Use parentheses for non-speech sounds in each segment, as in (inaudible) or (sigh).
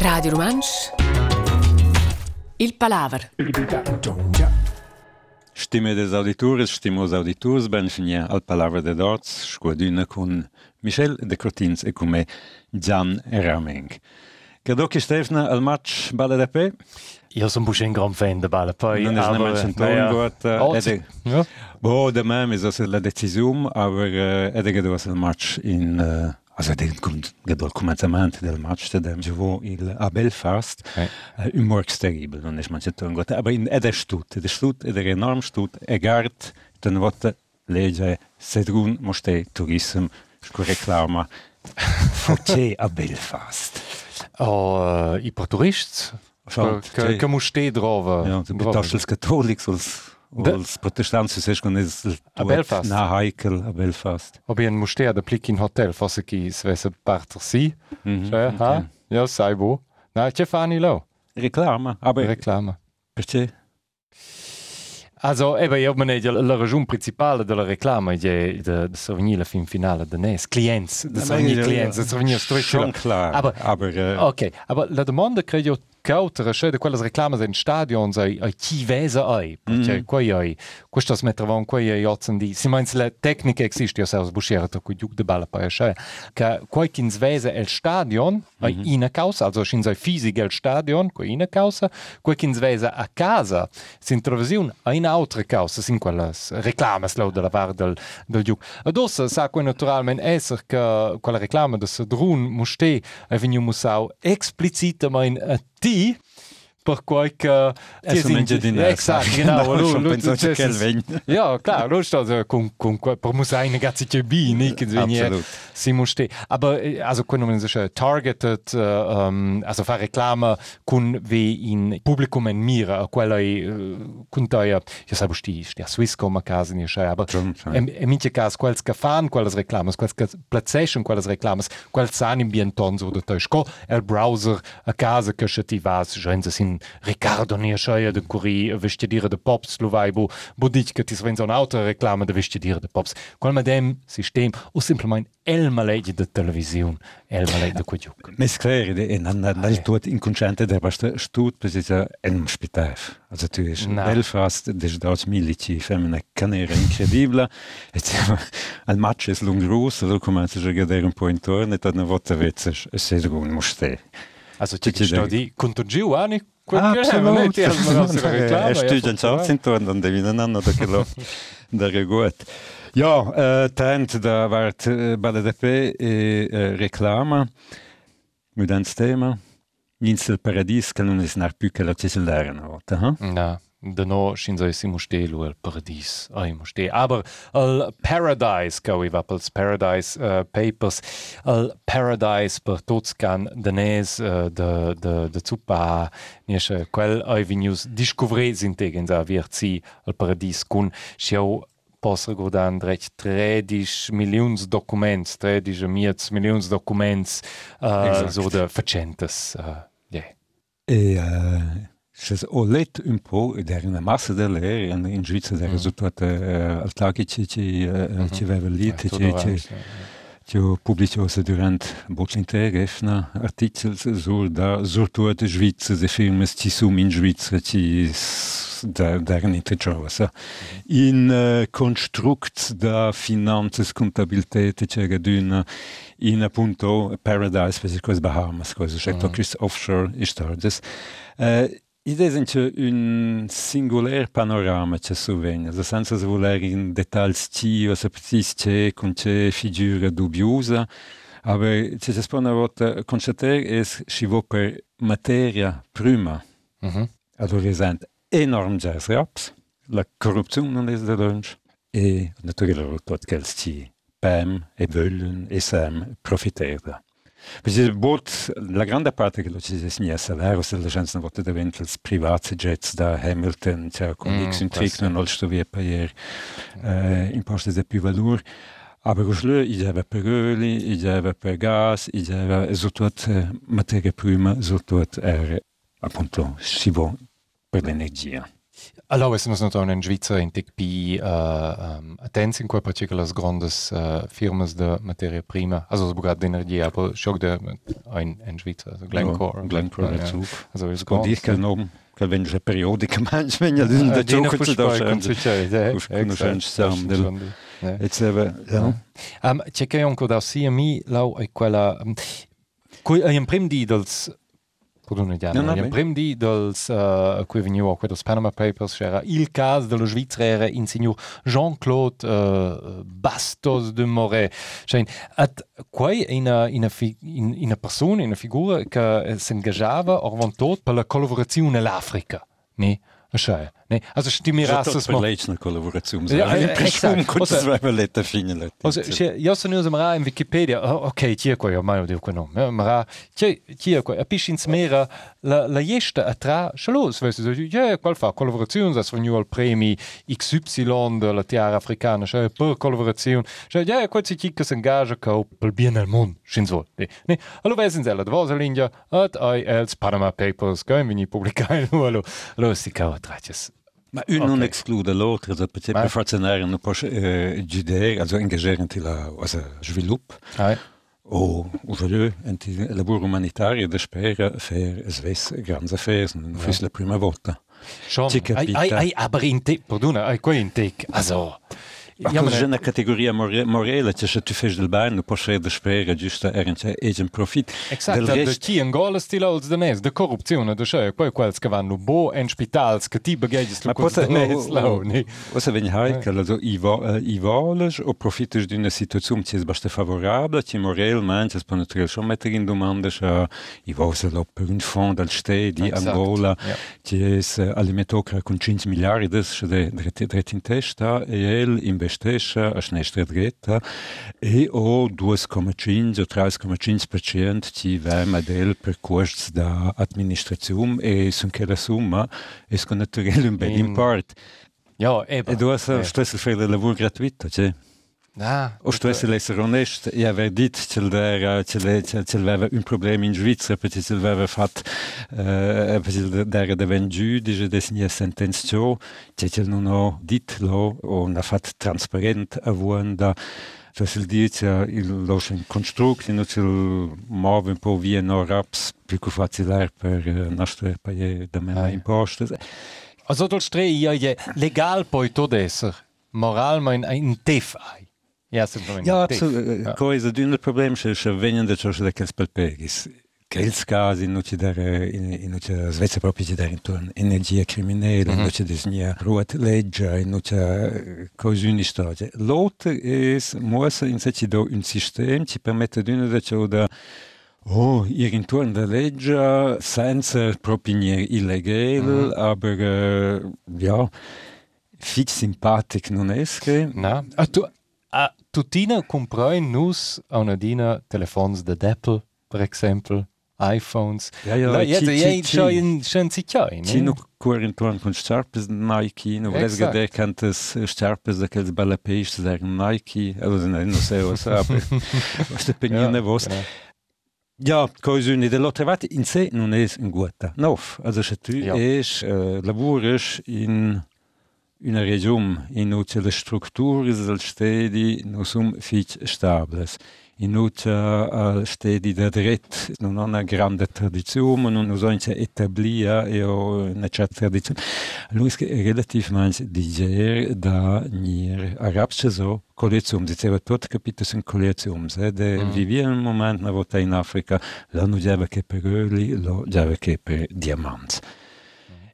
Radio Romansch Il Palaver Stimme des auditores, stimos auditors, ben finia al Palaver de Dorts, squaduna con Michel de Cortins e con me Gian Rameng. Credo che Stefna al match Balle de Pe? Io sono un gran fan di Balla, poi... Non è. Oh, Ed sì. è... Ja. Boh, da me mi sa la decisione, aber uh, ed è che dove il match in... Uh, also kommt il commencement del match da dem Jovo il a Belfast un morgs terrible non è manche ton got aber in ed è stut ed è stut ed è enorm stut e gart den wat legge sedrun moste tourism sco reclama (laughs) forte a Belfast Oh, i Che, sì. che musté drova. ja drova. piuttosto els catolics els De- els protestanti se es A Belfast? na Heikel a Belfast Ob ein musté da plic in hotel, fosse chi svesse parter si. Mhm? Ja, sai bo. Na, che fanno lo? reclama aber Reclama. perché Also, eben, io me la ragione principale della reclama è di sovenire la fin finale da NES. Clients, di sovenire clients, schon struttura. klar Aber- aber äh, Ok, aber la domanda credo cautere, cioè di quelle reclame in stadion, sai, ai chi vesa ai, perché quei ai, questo smettervon quei ai otzen di, si meins la tecnica existe, io saus busciere tra cui de balla poi, cioè, che quei kins vesa el stadion, ai ina causa, also schin sei fisic el stadion, quei ina causa, quei kins vesa a casa, sin television, a ina altra causa, sin quelles reclames lo della var del, del giug. Ad ossa sa quei naturalmente esser che quella reclama de Sadrun muste, e veniu musau explicitamente die a ti, per qualche... Adesso mangia di nero, Esatto, genau. No, pensato cioè, che il vegno. Ja, klar, lo sto so, con con per muss eine ganze Chemie, nicht irgendwie Absolut. si musste. Aber also können wir sich targeted ähm, also fare Reklame kun wie in Publikum en mira, quella äh, kun da ja, sabo sti sti a Swisscom a casa ni schei, aber em minche cas quels che fan quelles reclames, quels che placation quelles reclames, quels san in bienton so da sco el browser a casa che ti vas, genza sin Ricardo ni schei de curi vestidire de pops lo vai bo bo dic che ti sven so un'altra reclama de vestidire de pops. Qual ma dem system o simplement el malegi de television, el malegi de quadjuk. Mes klar, e nan nel tuot inconsciente der basta stut precisa en spitaf. Also tu Na. Belfast des dort milici femina canera incredibile. Et al match es lung groß, so comincia a giocare un po' intorno e tad una volta vezza e se un muste. Also Ti ti ci sto Absolut. reclama. Er studiert Schatz intorno, dann devina nanno da che lo (laughs) da regut. Ja, äh, tant da vart äh, Balle de Pe e äh, reclama mit ans tema. Insel Paradies non es nar più che la cesellare Denno schien sei si moste lo el Paradies a moste. Aber al Paradise gowi wappels Paradise uh, Papers al Paradise per totskan dennées uh, de, de, de Zupa nieche Quell Avenus Discovré sinn tegen a wie zi al Paradies kun Schau Posse go an recht trädich Millioungsdokuments, trädische Miz Millioungsdokuments uh, so de verchentes. Uh, yeah. e, uh es ho letto un po' ed era una massa delle ere in, in Svizzera era risultato äh, al che ci ci ci aveva lì che ci ci ci ho pubblicato durante Boc Interrefna articoli sur da sur tutte Svizzera de firme ci sono in Svizzera ci da da nicht cosa in uh, construct da finanzas contabilità c'era d'una in appunto paradise per queste Bahamas cosa c'è mm. offshore istardes uh, Id esempio un singolare panorama c'è sovegna, nel senso di voler in dettagli ci o se precis c'è con c'è figura dubbiosa, aber c'è si spone a volta constatare è si va per materia prima, Mhm. adolescente enorm jazz raps, la corruzione non è da lunch, e naturalmente tutto quel ci PEM e vogliono e sam profitare. Perché bot, la grande parte che lo ci si signa salario se la gente non vuole diventare privati jets da Hamilton, cioè con Mm, X questo. trick non lo sto via per eh, imposte di più valore. Aber Ruschle, ich habe per Öli, ich habe per gas, ich habe so tot materia prima, so tot er appunto si va per l'energia. Allora, se non in Svizzera in tec pi uh, um, attents in quei particolars grandes uh, firmas de materia prima, also sogar de energia, aber schon de in, in Svizzera, also Glencore. Ja, Glencore ja, dazu. Also ist Und ich kann oben, wenn c'è periodica manch wenn ja Ah, da dina gioco puoi ci da exakt, conoscere sam das del schon, ja. e ja. Um, c'è che anche da sia mi lau è quella um, qui è in prim di dels Pardon, Diana, No, no, in prim di dels uh, qui veniu a dels Panama Papers c'era il caso dello Svizzera in signor Jean-Claude uh, Bastos de Moret. Cioè at una, fi, in, una persona, una figura che si ingagava ormai tot per la collaborazione all'Africa. Ne? Cioè, ne? Also lei c'è una collaborazione. Ja, Ja, Ossa- ci aveva letto fine. Also, c'è- io sono usato in Wikipedia, ok, c'è qua, io mai dico no, eh, ma c'è c'è qua, a piscin smera la la gesta a tra, chalos, weißt du, ja, qual fa collaborazione, das venu al premi XY della Tiara cioè per collaborazione, cioè ja, quel si che si engagea co per bien al mondo, scins ne, ne, allora vesen zella, da vosa linja, at ai els Panama Papers, gaim vini pubblicai, (laughs) allora, allora si cava traces. Ma un non Ok. esclude l'altro, per Ma- esempio, fazionare un po' eh, GDR, also engageren til la also, svilup, Ai, o aujourd'hui, en til lavoro umanitario da spera fer sves grans affairs, non Ja. fis la prima volta. schon, Ci ai, capita. ai, ai, aber in te, perdona, ai, qua in te, also, Ma Ja, ja, ma c'è una categoria more- morale, cioè se tu fai del bene, non puoi essere da spera, giusto, er c'è un profit. Exakt, Del da rest, ti Angola stila als de nes, de corrupzione, de schei, quei quels che vanno bo en spitals, che ti begegis lu Ma quels poate, de nes, lau, ne? Cosa veni heikel, also i, va, i voles o profites d'una situazione che è basta favorabile, che morale, man, che può naturalmente schon mettere in domanda, che i voles lo per un fond al ste di Exakt, Angola, ja. che è alimentato con 5 miliardi, che è dret in testa, e el investesce vështresha, është në shtë drejtë, e o 2,5-3,5% që vejmë adel për koshtës da administracium e së në kërë suma, e së në të rellën bedim mm. partë. Jo, e pa. E duha së shtresë fërë dhe lavur gratuit, të që? Ah, O stessel esser onest, e aver dit cel der cel cel cel veva un problem in Svizzera, perché cel veva fat perché der de ven giudice des nia sentenzio, cioè cel non ho dit lo o na fat transparent avuanda Stessel dit ja il lo un construct in cel move un po via no raps più che facile per nostre paie da me Ah, ja. impostes. also dol stre ja je legal poi tot esser, moral ma in in tef ai. Ja. Ja, absolut. Ja. Ko is het een probleem, ze ze winnen dat ze dat kels pelpegis. Kels gas in noche daar in in noche Svezia proprio daar in torno energia criminele, in Mhm. noche disnia ruot legge, in noche cose uni storie. L'autre is moessa in se ci do un system ci permette d'una da ciò da Oh, ir intorno da legge senza propiniere illegale, aber äh, ja, fix sympathic non esche. Na, a tu a tutina comprai nus a una dina telefons de Apple, per exempel, iPhones. Ja, ja, ci- ja, ci- schon schon si chiai, Ci ne? nu cuor intorno con starpes Nike, no vres Exact. gade cantas starpes da quels bella peixe der Nike, also non non so was aber was de vos. genau. Ja, cosa uni de l'altra parte in sé non es un guata. No, also se tu Ja. es uh, labores in una regione in uce le strutture del stedi non sono fich stables. In uce uh, stedi da dret non ha una grande tradizione, non usa se etablia e ho una certa tradizione. Lui è relativamente diger da nier arabsche so collezium, diceva tot capito sun collezium, eh, de Mm. vivia un moment na volta in Africa, là non giava che per öli, lo giava che per diamanti.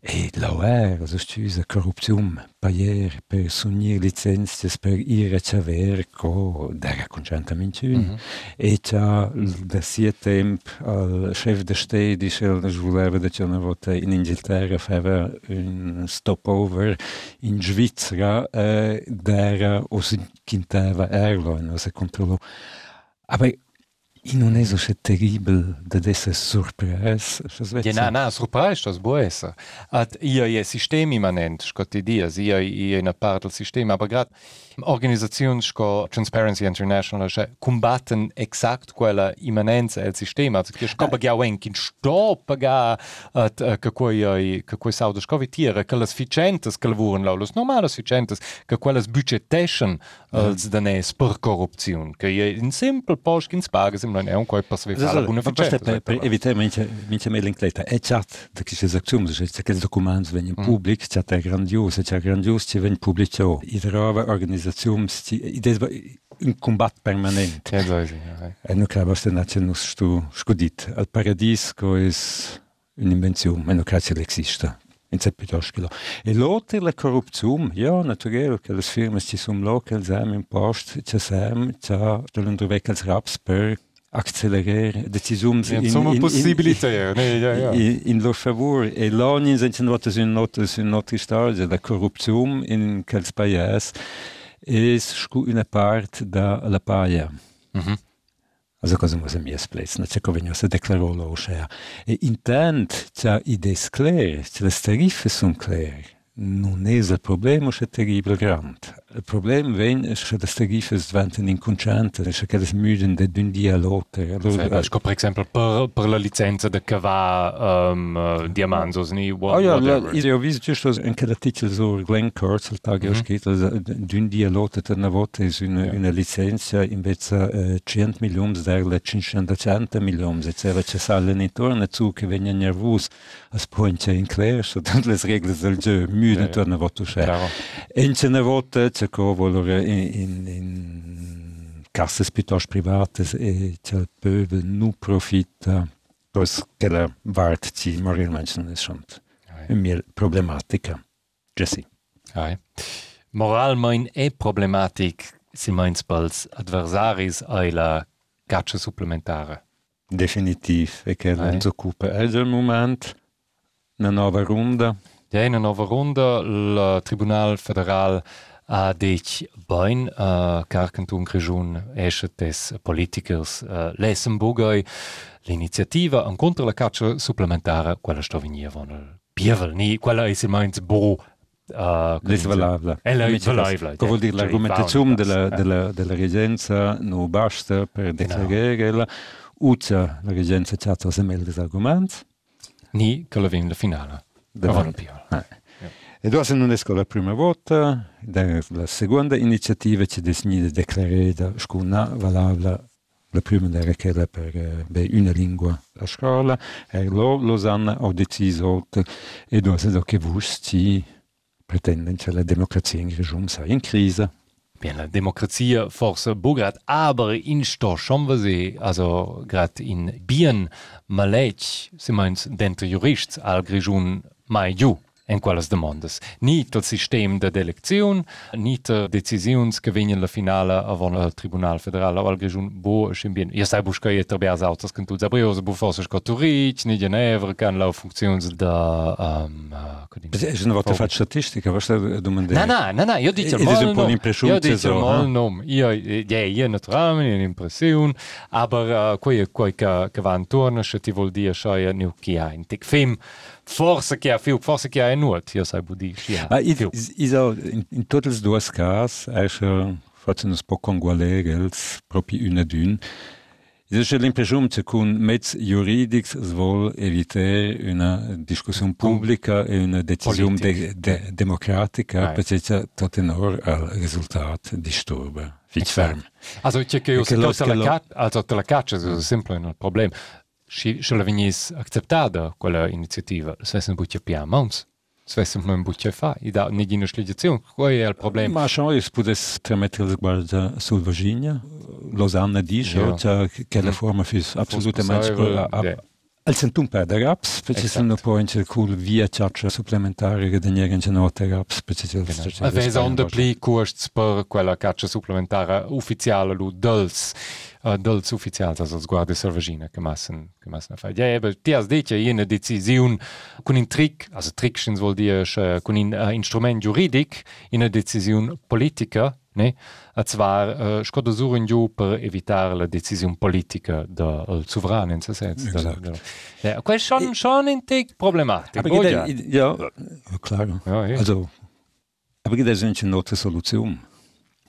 E lo è, also stüsa corrupzione, paier, per sunir licenzias, per ire c'aver, co, dera concentamento un. Mhm. E c'ha da sia temp al chef de state diceva che voleva da c'è una volta in Inghilterra fava un stopover in Svizzera eh, d'era o si chintava airline o se controllo. Aber Indoneso še teribel, da de se surprise. Je na, na, surprise, što zbo esa. At io je sistem immanent, što ti dias, io je una parte del sistema, aber grad organizazion što Transparency International še combatten exakt quella immanenza el sistema, at kje što paga wenkin, što paga at eh, kako je, kako je saudo što vitira, che las ficentes che lavuren laulos, normalos ficentes, che quellas budgetation eh, ja. als danes per corruption, che je in simple posch in spagas non è un quei per svefare la buona faccia. Per evitare mince mailing-kleta, è chat da che si esaczium, cioè che documenti vengono pubblici, c'è grandiose, c'è grandiose, ci vengono pubblicato. I trova organizaziums un combat permanent. Ja, so ist ja. E non credo che non c'è stu scudit. Al paradisco è un'invenzione, ma non credo che esista. In Zeppitoschkilo. E l'altra la corruzione, ja, naturalmente, che le firme ci sono locali, siamo in post, ci siamo, ci stanno trovando i raps per accelerare decisioni in, in, possibilità in, nee, ja, ja. in, in loro favore. E l'ogni sono notte su un'altra storia, la corruzione in quel paese ist una part da la paia. Mm -hmm. Also cosa muss mi esplets, na c'è come se declarò lo osea. E intent c'è i descler, c'è le tariffe sono claire. Non è il problema, è terribile grande. Il problema viene che le tariffe diventano inconscienti, che le muoiono da un dia all'altro. Allora, per esempio, per, per la licenza di cavare um, uh, diamanti, ni what, oh, ja, whatever. Io ho visto giusto anche l'articolo su Glenn Kurtz, il tag mm -hmm. scritto, d'un dia all'altro, una volta è una, yeah. una licenza, invece uh, 100 milioni, da 500 milioni, e c'era c'è sale intorno, su che vengono nervosi, a spunta in clair, so (laughs) tutte le regole del gioco, müde torna voto c'è. E in una volta c'è che in, in, in casse piuttosto private e c'è il pöbel non profitta, che la vart ci morire menschen è schon una problematica. Jesse. Ai. Moralmein è problematic si meins pels adversaris ai la caccia supplementare. Definitiv, e che non si occupa. È il momento una nuova ronda. Ja, una nuova ronda. Il Tribunal Federal ha detto bene uh, che Canton Grigion esce des politikers uh, lesen bugoi l'iniziativa contro la caccia supplementare, quella sta venendo il Bievel, ni quella è silmente bo Uh, L'isvalabla. È l'isvalabla. Che vuol dire l'argumentazione della, della, della regenza non basta per declarare la uccia la regenza c'ha tre mille argomenti ni che la vinna la finale. Davanti. Ah. E dopo non è la prima volta, la seconda iniziativa ci decide di declarare scuna valabile la prima era quella per eh, una lingua a scuola, e lo Losanna ha deciso e dopo che vusti pretendono che la democrazia in regione sia in crisi. Bien, la Demokratie forse bograt, aber in sto schon se, also grad in Bien malech, se meins dentro jurists al grigiun mai giù en quelles demandas. Ni il sistema de eleczione, ni le decisioni che vengono la finale avant il Tribunal Federale o al Grigion bo schon bien. Io sai busca e trabe as autos che tu da brio bo forse sco Turich, ni Ginevra, kan la funzioni da um Je ne vota fare statistica, va sta domande. No, no, no, no, io dico mal. Io dico l'impressione. Io dico mal nom. Io ja, io naturalmente un'impressione, aber uh, quei quei che che va intorno, se ti vuol dire che nu chi ha in tic film che ha fiu, forse che ha nuot, io sai budi, ja. Ma i, iso, in, totes duas cas, esce, faccio un po' con gualegels, proprio una d'un, C'è l'impressione che con mezzi giuridici si vuole evitare una discussione pubblica e una decisione de, de, democratica right. perché c'è ora al risultato disturba. Ferm. Also, c'è che io also, la caccia è sempre un problema. Și, și la venis acceptada quella iniziativa, se se buccia pia mons. Se se non buccia fa, i da ne dina sligazione, qual è il problema? Ma schon es pudes tramettere la guarda sul Virginia, Lausanne dice, ja. cioè che la forma fis assolutamente al centum per da raps, perché sono poi in circul via caccia supplementare che deniere in genote raps, perché c'è il Aveva un depli costs per quella caccia supplementare ufficiale, lu dulce uh, dels ufficials, also els guardes salvagina che massen che massen fa. Ja, aber ti has detto eine Decision con un trick, also trick vuol dire uh, con un uh, instrument juridic, in una decisione politica Ne? A zwar uh, sco da sur in giù per evitare la decisione politica del de, sovrano in se senso. Exact. Ja, questo è schon, ein Tick problematisch. Aber ja, ja, klar. Ja, ja. Also, aber gibt es eine andere Solution?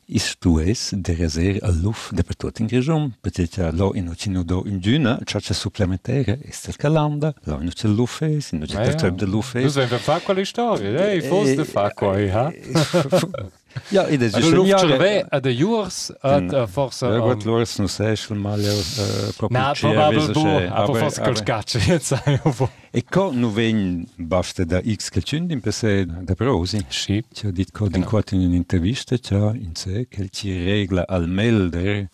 Isto é de rezer a luf de per tot in regiun, perché lo in ocino do in giuna, ciò c'è supplementare, è il calanda, lo in c'è luf è, in c'è per tot de luf è. Tu sei per fa quella storia, eh, forse de fa qua, ha? Ja, ed es ist schon ja. a de jurs at a forsa. Ja, gut, Loris no sechel mal ja proprio. Na, probabel bu, aber forsa col scaccio, jetzt sai io. E co nu ven basta da X che c'è in pese da prosi. Sì. Ci ho dit co in quattro in un'intervista, c'ha in sé che ci regla al melder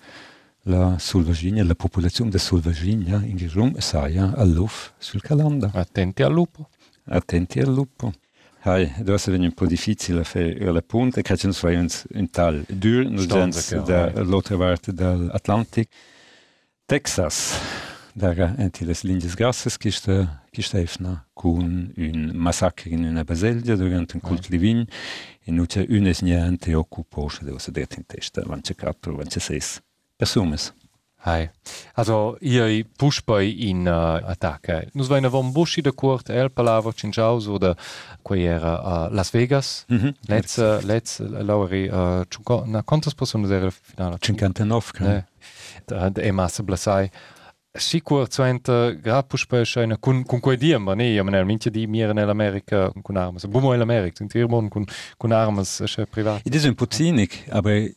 la sulvaginia, la popolazione de sulvaginia in Girum saia al luf sul calanda. Attenti al lupo. Attenti al lupo. Hai, dovas era un po' difficile fare la punta, che c'è un in tal dur, non gens dall'altra parte dall'Atlantic. Texas, dara entiles lindes grasses, kishte, kishte efna kun un massacre in una baselgia durante un cult livin, e nuce unes niente occupose, devo sedete in testa, vance quattro, vance seis. Persumes. Hai. Also, ihr push bei in uh, attacca. Nus vaina von Bushi de Kurt El Palavo Cinjaus oder quei era uh, Las Vegas. Mm -hmm. Let's uh, let's lauri uh, na quantas personas era finale? 59. Ne. Da de Emassa Blasai. Sicur zuenta gra push bei scheine kun kun quei diem, ma ne, ja man minche di mir nell'America kun armas. Bumo in America, sind hier mon kun kun armas sche privat. It is un cynic, aber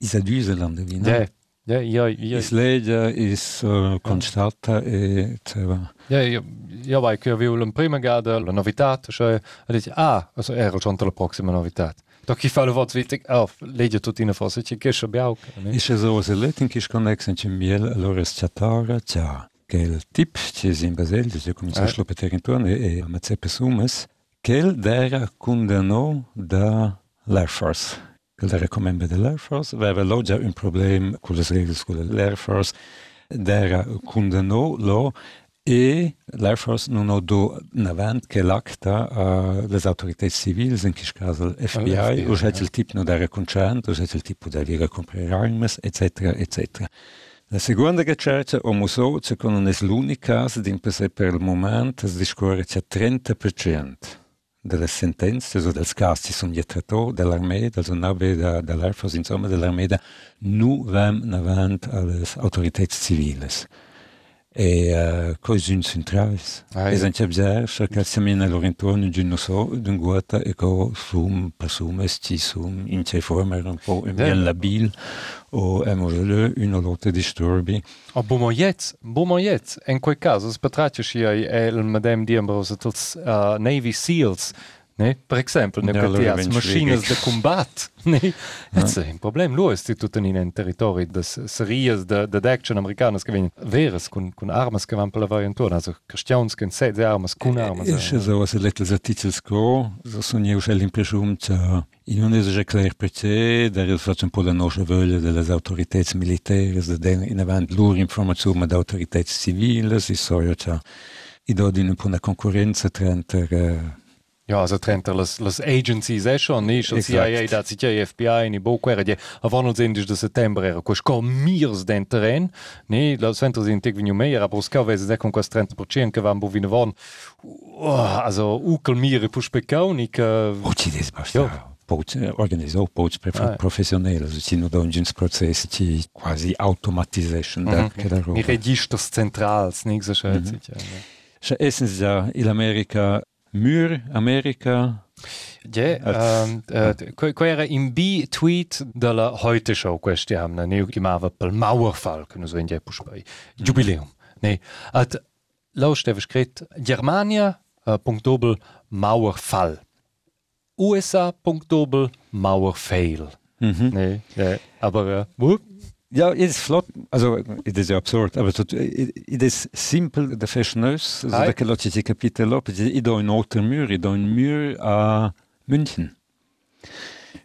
is a Düseland, wie ne? Yeah. Ja, ja, ja. Islegia is uh, constata e ceva. Ja, ja, ja, vai che avevo la prima gada la novità, cioè dice ah, also era già la prossima novità. Da chi fa le voz wichtig auf, legge tutti in fosse ci che schabiau. Is so se letin che connex in miel allora schatara, ciao. Che il tip ci si in basel, ci comincia a schlopetare intorno e a mazzepe sumes, il dera condannò da l'Air Force. Gil der recommende de Lehrfors, Wewe lo ja un problem cu les regels cu Lehrfors der kunde no lo e Lehrfors non ho do navant che l'acta a les autorités civils in quis caso FBI, FBI o c'è il tipo der concent, o c'è il tipo da vira comprare armes, etc. etc. La seconda ricerca o museo con un es l'unica per il momento es discorre c'è 30% delle sentenze o dels casi sun jettrator dell'armea, dels nave dell'Air Force, insomma dell'armea, nu vam navant alles autoritats civiles. E uh, coi sunt centrals. Ah, es anche bzer, che siamo all'orientorno di un so, d'un guata e co sum persumes ci sum in ce forma un po' bien labil o emolele una lotta disturbi. O bomo jetzt, bomo jetzt, in quel caso, spatraccio si è il madame di Ambrose, tutti uh, Navy SEALs, Ne? Per esempio, (laughs) ne ja, as machines de combat. Ne? Ja. Jetzt ein Problem. Lo ist tut in un territori des series de, de action americanas che vengono veres con, con armas che vanno per la variantura, also cristians che sette armas con armas. Ist ja so, se letels articels go, so sono io c'è l'impressione che in un esage clair perché da il faccio un po' la nostra voglia delle autorità militari, in avanti loro informazioni da autorità civili, si so io c'è i do di un po' una concorrenza tra Ja se trent las Agency secher nech CIA dat si FBI en i Bokwere Di a wann sinn Dich de Septemberere koch kom Miers den Terren. Nee Lausventer sinn te vin méier a Broskaweise se kon kas Trent Proen gewan bo wien waren also ukel Miere puch bekaik organizo Boot professionell Sinodonsprozess ti quasi automatisation Mi redicht das Zentrals ni secher. Essen se in Amerika Mur, Amerika. Ja, um, uh, quera in bi tweet della heute show questi hanno ne chiamava pel Mauerfall, che non so in Jepo spai. Jubileum. Ne, at lausteve scrit Germania uh, punkt doppel Mauerfall. USA punkt doppel Mauerfail. -hmm. Ne, aber uh, Ja, het is flot, also het is absurd, aber het is simpel de fashioneus, also da che lo ci capitolo, i do un autre mur, i do un mur a München.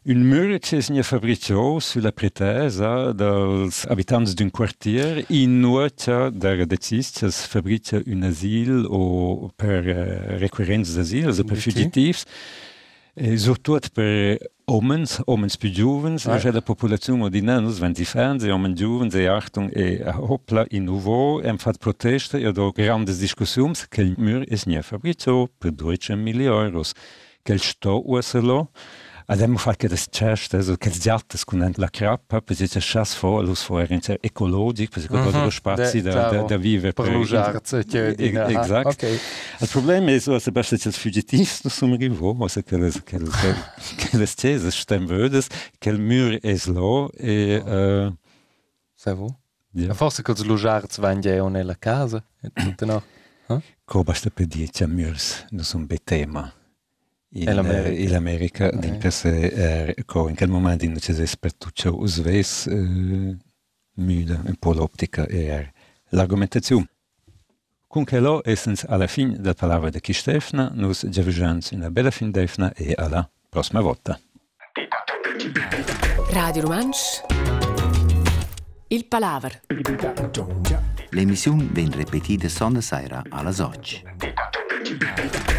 Un mur che si fabbricò sulla pretesa dels abitants d'un quartier in nuocia da decis che es fabrica un asil o per uh, requerents d'asil, also per fugitivs, e surtout per Omens, omens più giovens, ah. c'è la popolazione di nanos, wenn sie Fernsehen, omens giovens, e Achtung, e hoppla, in nouveau, hem fatto proteste, e do grandes discussioni, che il mur è nie fabbricato per 200 milioni euro, che il sto usalo, Fatto das ceste, also che giattes con la crappa, perché c'è chas fo, los fo era inter ecologic, perché con mm -hmm. spazi da, da, da vive per lujarze, chiedi. Exact. Okay. Il problema è so, se basta c'è fugitivs no sum rivo, also che les che (laughs) che les cese stem che il mur è lo e uh, C'est vous? Ja. Forse che els lujarts van ja nella casa, e tutto no. Huh? Ko basta per dire c'è murs, non sono betema in, America. in America okay. d'interesse er, in quel momento in c'è espertuccio usves eh, müde un po' l'optica e er l'argumentazione. Con che lo essens alla fine della parola di Kistefna, nus giavigians una bella fin defna e alla prossima volta. Radio Romansch Il Palaver L'emissione viene ripetita sonda sera alla 8.